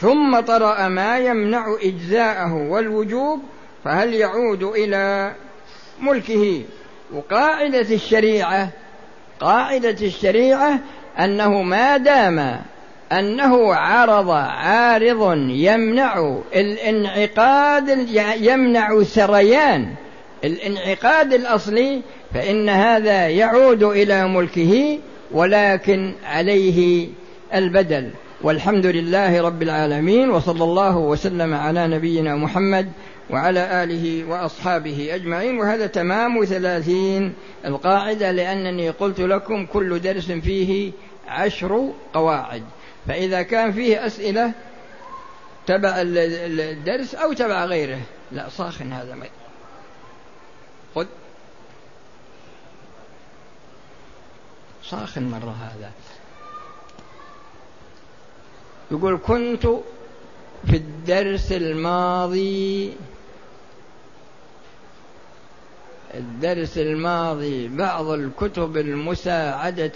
ثم طرأ ما يمنع إجزاءه والوجوب فهل يعود إلى ملكه؟ وقاعدة الشريعة قاعدة الشريعة أنه ما دام أنه عرض عارض يمنع الانعقاد يمنع سريان الانعقاد الأصلي فإن هذا يعود إلى ملكه ولكن عليه البدل. والحمد لله رب العالمين وصلى الله وسلم على نبينا محمد وعلى آله وأصحابه أجمعين. وهذا تمام ثلاثين القاعدة لأنني قلت لكم كل درس فيه عشر قواعد. فإذا كان فيه أسئلة تبع الدرس أو تبع غيره. لا صاخن هذا ما خذ. صاخن مرة هذا. يقول كنت في الدرس الماضي الدرس الماضي بعض الكتب المساعدة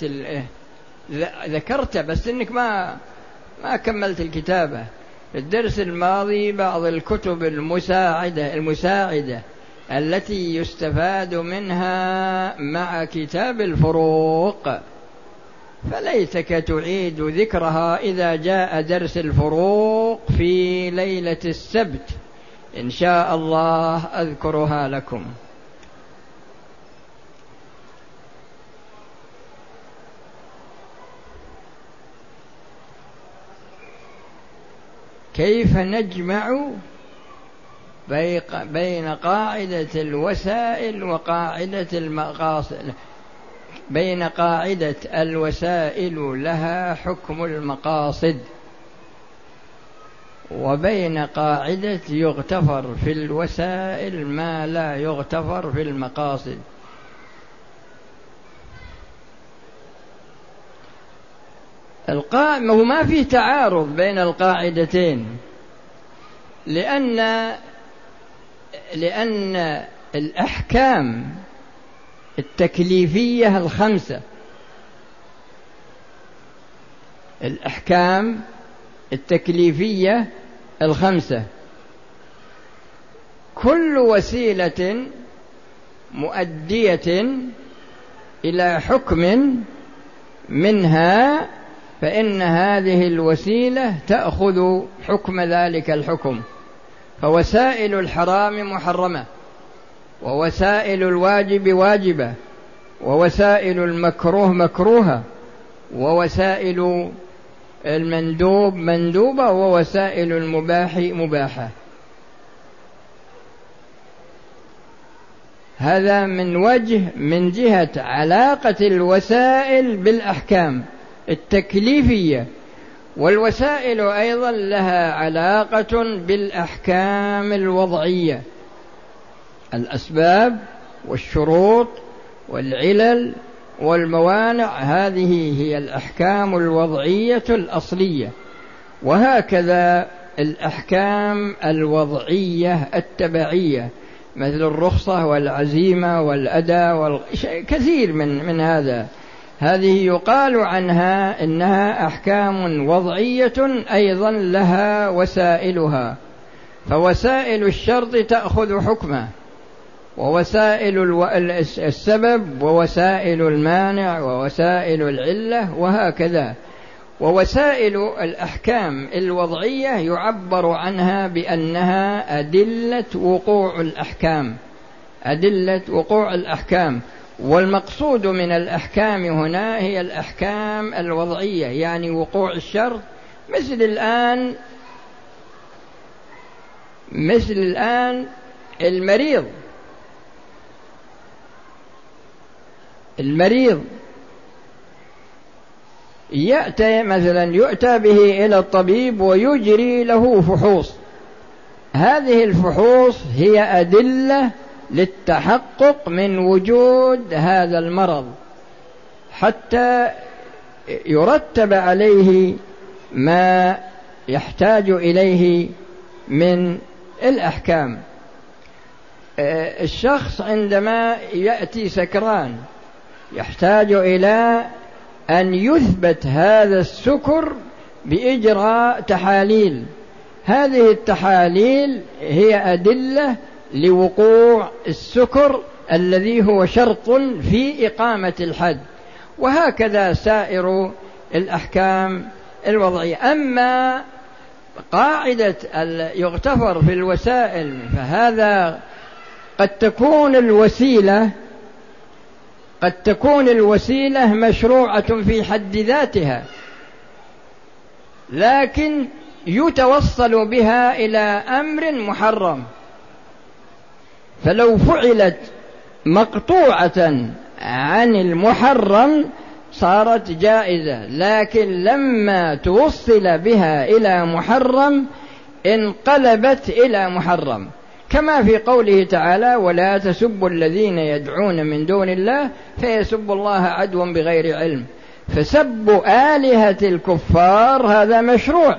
ذكرت بس إنك ما ما كملت الكتابة. الدرس الماضي بعض الكتب المساعدة المساعدة التي يستفاد منها مع كتاب الفروق. فليتك تعيد ذكرها إذا جاء درس الفروق في ليلة السبت. إن شاء الله أذكرها لكم. كيف نجمع بين قاعدة الوسائل وقاعدة المقاصد؟ بين قاعدة الوسائل لها حكم المقاصد وبين قاعدة يغتفر في الوسائل ما لا يغتفر في المقاصد. القائمة ما في تعارض بين القاعدتين لأن لأن الأحكام التكليفية الخمسة. الأحكام التكليفية الخمسة. كل وسيلة مؤدية إلى حكم منها فإن هذه الوسيلة تأخذ حكم ذلك الحكم. فوسائل الحرام محرمة. ووسائل الواجب واجبة ووسائل المكروه مكروهة ووسائل المندوب مندوبة ووسائل المباح مباحة. هذا من وجه من جهة علاقة الوسائل بالأحكام التكليفية. والوسائل أيضا لها علاقة بالأحكام الوضعية. الأسباب والشروط والعلل والموانع هذه هي الأحكام الوضعية الأصلية. وهكذا الأحكام الوضعية التبعية مثل الرخصة والعزيمة والأداء كثير من من هذا. هذه يقال عنها إنها أحكام وضعية أيضا لها وسائلها. فوسائل الشرط تأخذ حكمه. ووسائل السبب ووسائل المانع ووسائل العلة وهكذا. ووسائل الأحكام الوضعية يعبر عنها بأنها أدلة وقوع الأحكام. أدلة وقوع الأحكام. والمقصود من الأحكام هنا هي الأحكام الوضعية يعني وقوع الشر مثل الآن مثل الآن المريض المريض يأتي مثلا يؤتى به إلى الطبيب ويجري له فحوص. هذه الفحوص هي أدلة للتحقق من وجود هذا المرض حتى يرتب عليه ما يحتاج إليه من الأحكام. آه، الشخص عندما يأتي سكران يحتاج إلى أن يثبت هذا السكر بإجراء تحاليل. هذه التحاليل هي أدلة لوقوع السكر الذي هو شرط في إقامة الحد. وهكذا سائر الأحكام الوضعية. أما قاعدة يغتفر في الوسائل فهذا قد تكون الوسيلة قد تكون الوسيلة مشروعة في حد ذاتها لكن يتوصل بها إلى أمر محرم. فلو فعلت مقطوعة عن المحرم صارت جائزة لكن لما توصل بها إلى محرم انقلبت إلى محرم. كما في قوله تعالى ولا تسبوا الذين يدعون من دون الله فيسبوا الله عدوا بغير علم. فسب آلهة الكفار هذا مشروع.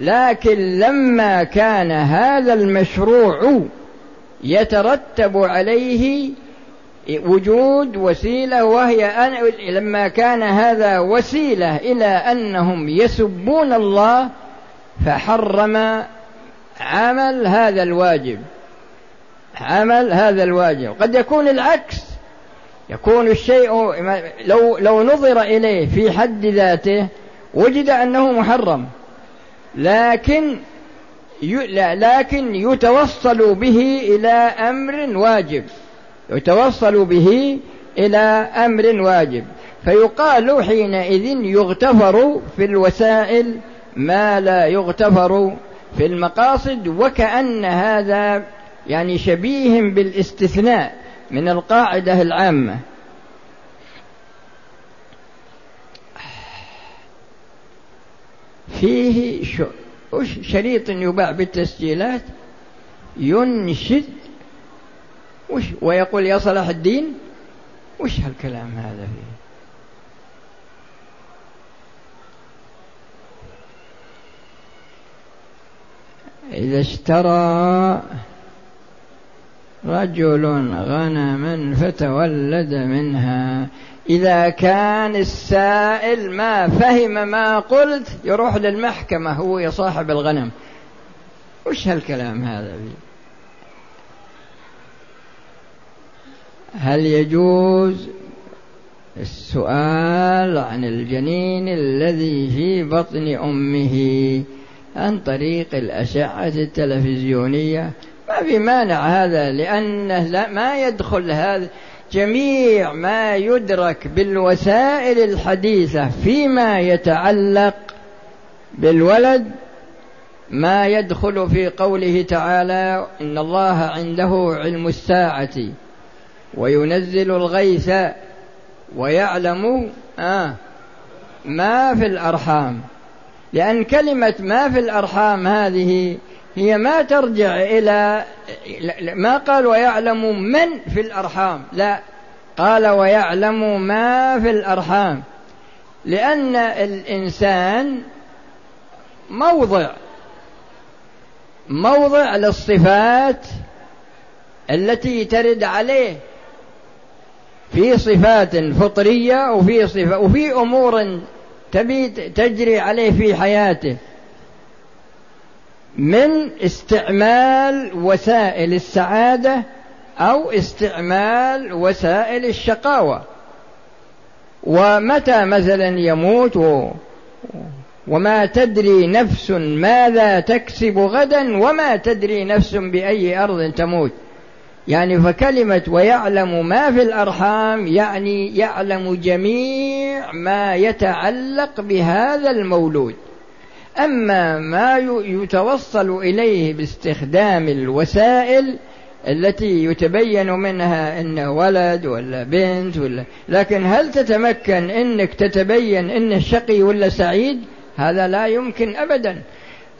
لكن لما كان هذا المشروع يترتب عليه وجود وسيلة وهي أن لما كان هذا وسيلة إلى أنهم يسبون الله فحرم عمل هذا الواجب. عمل هذا الواجب. قد يكون العكس. يكون الشيء لو لو نظر إليه في حد ذاته وجد أنه محرم. لكن لكن يتوصل به إلى أمر واجب. يتوصل به إلى أمر واجب. فيقال حينئذ يغتفر في الوسائل ما لا يغتفر في المقاصد وكأن هذا يعني شبيه بالاستثناء من القاعدة العامة. فيه شريط يباع بالتسجيلات؟ ينشد. ويقول يا صلاح الدين وش هالكلام هذا فيه؟ إذا اشترى رجل غنما فتولد منها. إذا كان السائل ما فهم ما قلت يروح للمحكمة هو يا صاحب الغنم. وش هالكلام هذا؟ هل يجوز السؤال عن الجنين الذي في بطن أمه؟ عن طريق الأشعة التلفزيونية. ما في مانع هذا لأنه لا ما يدخل هذا. جميع ما يدرك بالوسائل الحديثة فيما يتعلق بالولد ما يدخل في قوله تعالى إن الله عنده علم الساعة وينزل الغيث ويعلم آه ما في الأرحام. لأن كلمة ما في الأرحام هذه هي ما ترجع إلى ما قال ويعلم من في الأرحام. لا قال ويعلم ما في الأرحام. لأن الإنسان موضع موضع للصفات التي ترد عليه في صفات فطرية وفي صفة وفي أمور تبي تجري عليه في حياته من استعمال وسائل السعادة أو استعمال وسائل الشقاوة. ومتى مثلا يموت؟ وما تدري نفس ماذا تكسب غدا وما تدري نفس بأي أرض تموت. يعني فكلمة ويعلم ما في الأرحام يعني يعلم جميع ما يتعلق بهذا المولود. أما ما يتوصل إليه باستخدام الوسائل التي يتبين منها انه ولد ولا بنت ولا لكن هل تتمكن إنك تتبين انه شقي ولا سعيد؟ هذا لا يمكن ابدا.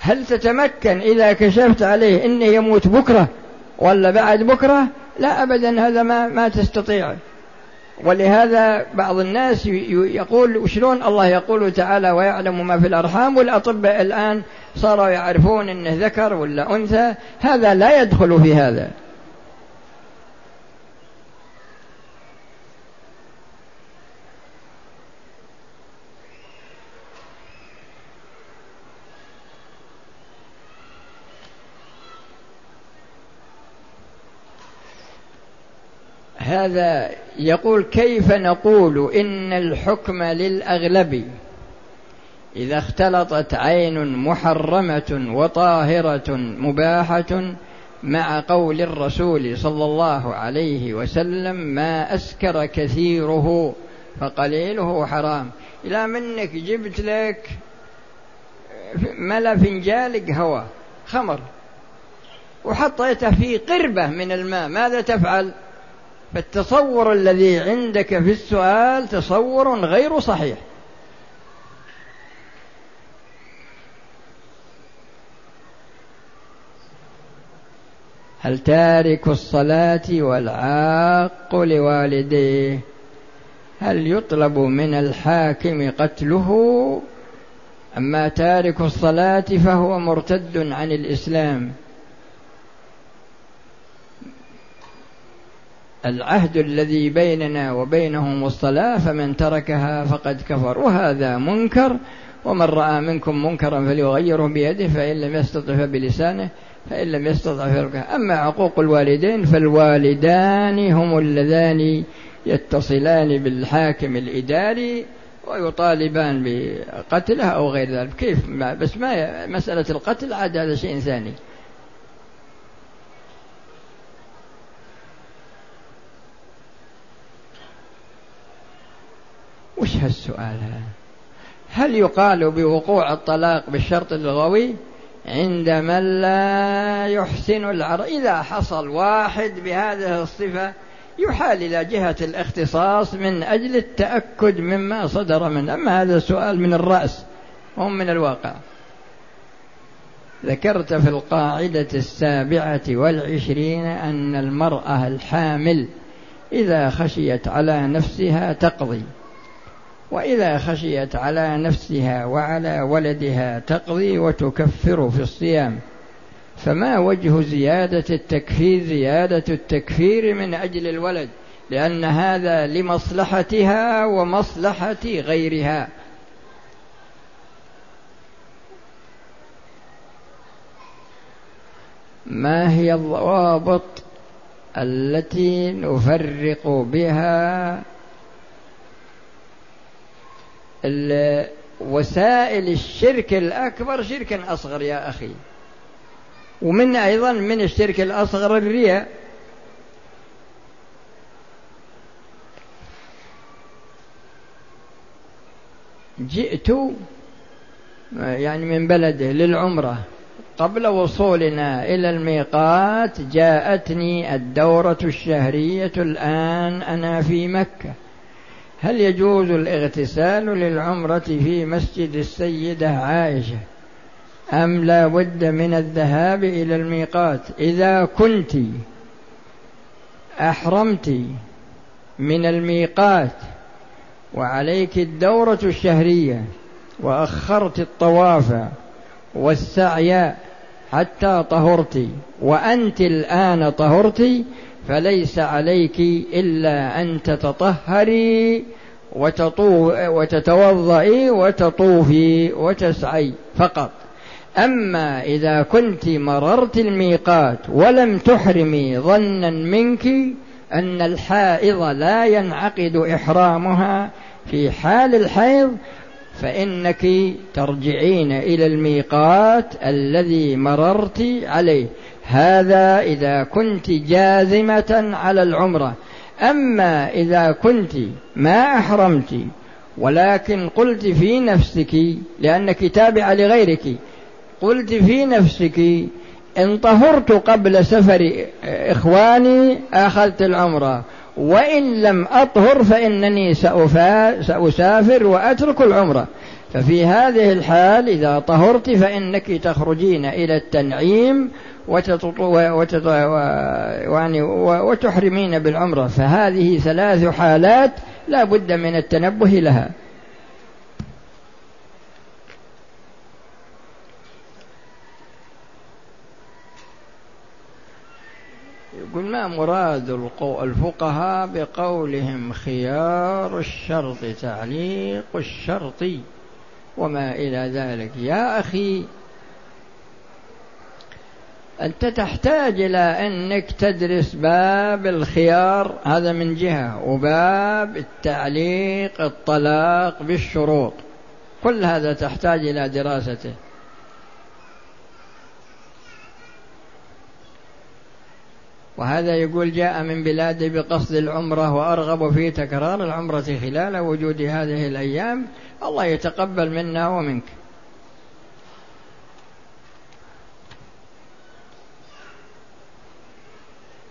هل تتمكن إذا كشفت عليه انه يموت بكرة؟ ولا بعد بكرة؟ لا أبدا هذا ما ما تستطيع. ولهذا بعض الناس يقول وشلون الله يقول تعالى ويعلم ما في الأرحام؟ والأطباء الآن صاروا يعرفون أنه ذكر ولا أنثى. هذا لا يدخل في هذا. هذا يقول كيف نقول إن الحكم للأغلب؟ إذا اختلطت عين محرمة وطاهرة مباحة مع قول الرسول صلى الله عليه وسلم ما أسكر كثيره فقليله حرام. إلى منك جبت لك ملا فنجال قهوة خمر وحطيته في قربة من الماء ماذا تفعل؟ فالتصور الذي عندك في السؤال تصور غير صحيح. هل تارك الصلاة والعاق لوالديه؟ هل يطلب من الحاكم قتله؟ أما تارك الصلاة فهو مرتد عن الإسلام. العهد الذي بيننا وبينهم الصلاة فمن تركها فقد كفر. وهذا منكر ومن رأى منكم منكرا فليغيره بيده فإن لم يستطع فبلسانه فإن لم يستطع فرقه. أما عقوق الوالدين فالوالدان هم اللذان يتصلان بالحاكم الإداري ويطالبان بقتله أو غير ذلك. كيف؟ ما بس ما مسألة القتل عاد هذا شيء ثاني. وش هالسؤال هذا. هل يقال بوقوع الطلاق بالشرط اللغوي عند من لا يحسن العرض؟ إذا حصل واحد بهذه الصفة يحال إلى جهة الاختصاص من أجل التأكد مما صدر منه. أما هذا السؤال من الرأس هم من الواقع. ذكرت في القاعدة السابعة والعشرين أن المرأة الحامل إذا خشيت على نفسها تقضي. وإذا خشيت على نفسها وعلى ولدها تقضي وتكفر في الصيام فما وجه زيادة التكفير زيادة التكفير من أجل الولد؟ لأن هذا لمصلحتها ومصلحة غيرها. ما هي الضوابط التي نفرق بها وسائل الشرك الأكبر شرك أصغر يا أخي. ومن أيضا من الشرك الأصغر الرياء. جئت يعني من بلده للعمرة قبل وصولنا إلى الميقات جاءتني الدورة الشهرية الآن أنا في مكة. هل يجوز الاغتسال للعمرة في مسجد السيدة عائشة؟ أم لا بد من الذهاب إلى الميقات؟ إذا كنت أحرمت من الميقات وعليك الدورة الشهرية وأخرت الطواف والسعي حتى طهرت وأنت الآن طهرت فليس عليك إلا أن تتطهري وتتوضئي وتطوفي وتسعي فقط. أما إذا كنت مررت الميقات ولم تحرمي ظنا منك أن الحائض لا ينعقد إحرامها في حال الحيض فإنك ترجعين إلى الميقات الذي مررت عليه. هذا إذا كنت جازمة على العمرة. أما إذا كنت ما أحرمت ولكن قلت في نفسك لأنك تابعة لغيرك قلت في نفسك إن طهرت قبل سفر إخواني أخذت العمرة. وإن لم أطهر فإنني سأسافر وأترك العمرة. ففي هذه الحال إذا طهرت فإنك تخرجين إلى التنعيم وتحرمين بالعمرة. فهذه ثلاث حالات لا بد من التنبه لها. يقول ما مراد الفقهاء بقولهم خيار الشرط تعليق الشرط وما إلى ذلك؟ يا أخي أنت تحتاج إلى أنك تدرس باب الخيار هذا من جهة وباب التعليق الطلاق بالشروط. كل هذا تحتاج إلى دراسته. وهذا يقول جاء من بلاده بقصد العمرة وأرغب في تكرار العمرة خلال وجود هذه الأيام. الله يتقبل منا ومنك.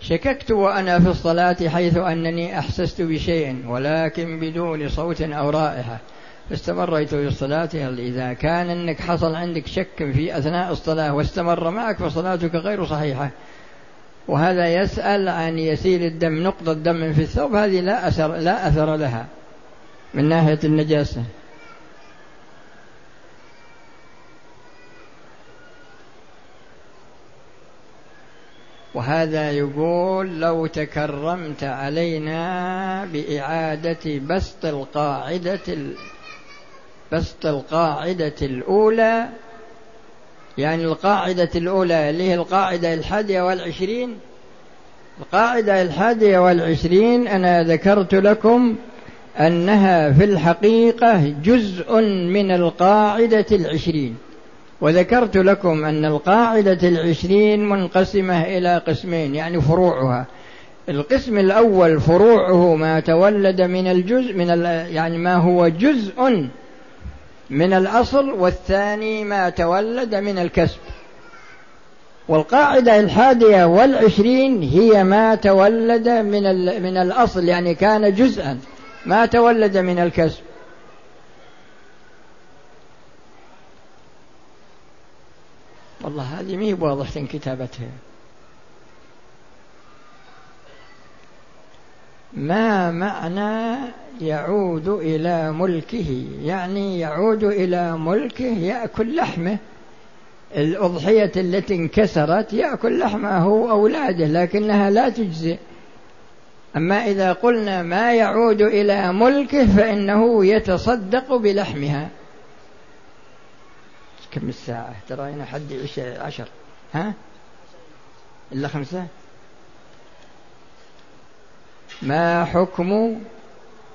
شككت وأنا في الصلاة حيث أنني أحسست بشيء ولكن بدون صوت أو رائحة. فاستمريت في الصلاة. هل إذا كان أنك حصل عندك شك في أثناء الصلاة واستمر معك فصلاتك غير صحيحة. وهذا يسأل عن يسيل الدم نقطة دم في الثوب هذه لا أثر لا أثر لها من ناحية النجاسة. وهذا يقول لو تكرمت علينا بإعادة بسط القاعدة بسط القاعدة الأولى يعني القاعدة الأولى اللي هي القاعدة الحادية والعشرين. القاعدة الحادية والعشرين أنا ذكرت لكم أنها في الحقيقة جزء من القاعدة العشرين. وذكرت لكم أن القاعدة العشرين منقسمة إلى قسمين يعني فروعها. القسم الأول فروعه ما تولد من الجزء من يعني ما هو جزء من الأصل والثاني ما تولد من الكسب. والقاعدة الحادية والعشرين هي ما تولد من من الأصل يعني كان جزءا ما تولد من الكسب. والله هذه مي بواضحة كتابتها. ما معنى يعود إلى ملكه؟ يعني يعود إلى ملكه يأكل لحمه. الأضحية التي انكسرت يأكل لحمه أولاده لكنها لا تجزئ. أما إذا قلنا ما يعود إلى ملكه فإنه يتصدق بلحمها. كم الساعة؟ ترى هنا حد عشر ها؟ إلا خمسة؟ ما حكم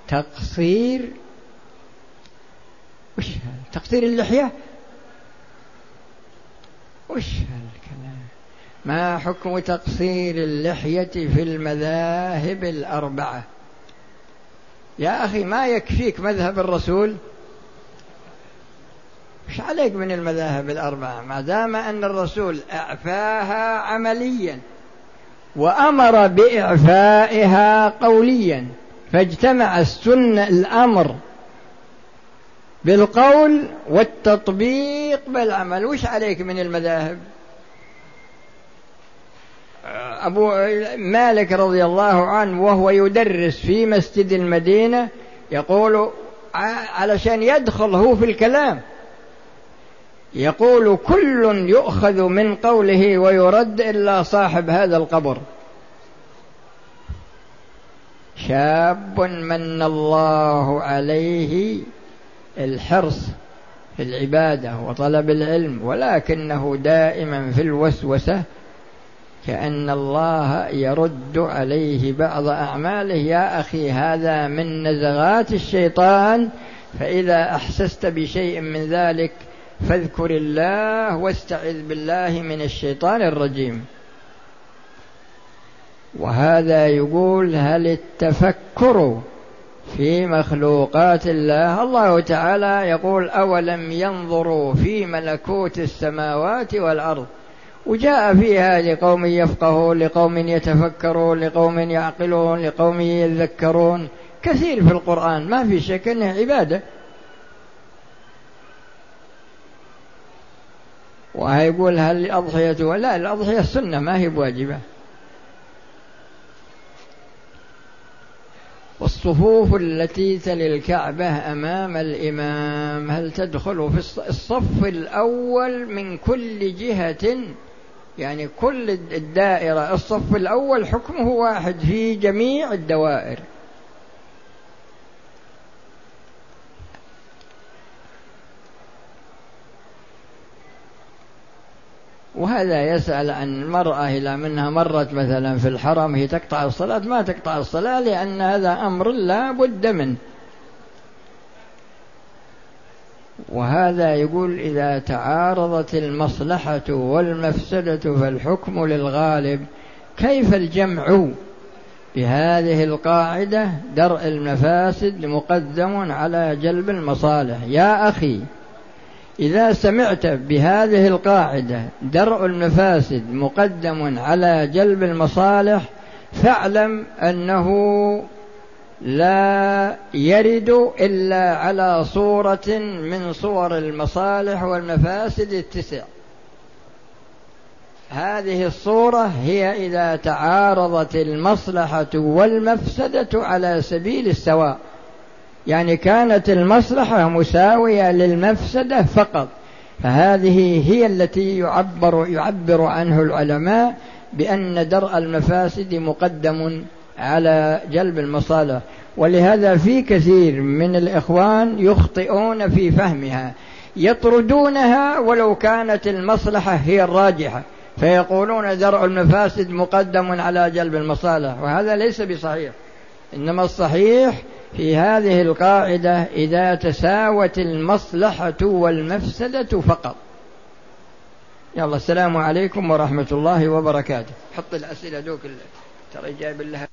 تقصير؟ وش تقصير اللحية؟ وش هالكلام ما حكم تقصير اللحية في المذاهب الأربعة؟ يا أخي ما يكفيك مذهب الرسول إيش عليك من المذاهب الأربعة ما دام أن الرسول أعفاها عمليا وأمر بإعفائها قوليا فاجتمع السنة الأمر بالقول والتطبيق بالعمل. وش عليك من المذاهب؟ أبو مالك رضي الله عنه وهو يدرس في مسجد المدينة يقول علشان يدخل هو في الكلام. يقول كل يؤخذ من قوله ويرد إلا صاحب هذا القبر. شاب من الله عليه الحرص في العبادة وطلب العلم ولكنه دائما في الوسوسة كأن الله يرد عليه بعض أعماله. يا أخي هذا من نزغات الشيطان فإذا أحسست بشيء من ذلك فاذكر الله واستعذ بالله من الشيطان الرجيم. وهذا يقول هل التفكر في مخلوقات الله؟ الله تعالى يقول أولم ينظروا في ملكوت السماوات والأرض؟ وجاء فيها لقوم يفقهون لقوم يتفكرون لقوم يعقلون لقوم يذكرون. كثير في القرآن ما في شك أنه عبادة. ويقول هل الأضحية لا الأضحية السنة ما هي بواجبة. والصفوف التي تلي الكعبة أمام الإمام هل تدخل في الصف الأول من كل جهة؟ يعني كل الدائرة الصف الأول حكمه واحد في جميع الدوائر. وهذا يسأل عن المرأة إذا منها مرت مثلا في الحرم هي تقطع الصلاة. ما تقطع الصلاة؟ لأن هذا أمر لا بد منه. وهذا يقول إذا تعارضت المصلحة والمفسدة فالحكم للغالب. كيف الجمع بهذه القاعدة؟ درء المفاسد مقدم على جلب المصالح. يا أخي إذا سمعت بهذه القاعدة درء المفاسد مقدم على جلب المصالح فاعلم أنه لا يرد إلا على صورة من صور المصالح والمفاسد التسع. هذه الصورة هي إذا تعارضت المصلحة والمفسدة على سبيل السواء. يعني كانت المصلحة مساوية للمفسدة فقط. فهذه هي التي يعبر يعبر عنه العلماء بأن درء المفاسد مقدم على جلب المصالح. ولهذا في كثير من الإخوان يخطئون في فهمها يطردونها ولو كانت المصلحة هي الراجحة فيقولون درء المفاسد مقدم على جلب المصالح وهذا ليس بصحيح. إنما الصحيح في هذه القاعدة إذا تساوت المصلحة والمفسدة فقط. يلا السلام عليكم ورحمة الله وبركاته. حط الأسئلة دوك ترى جايب لها.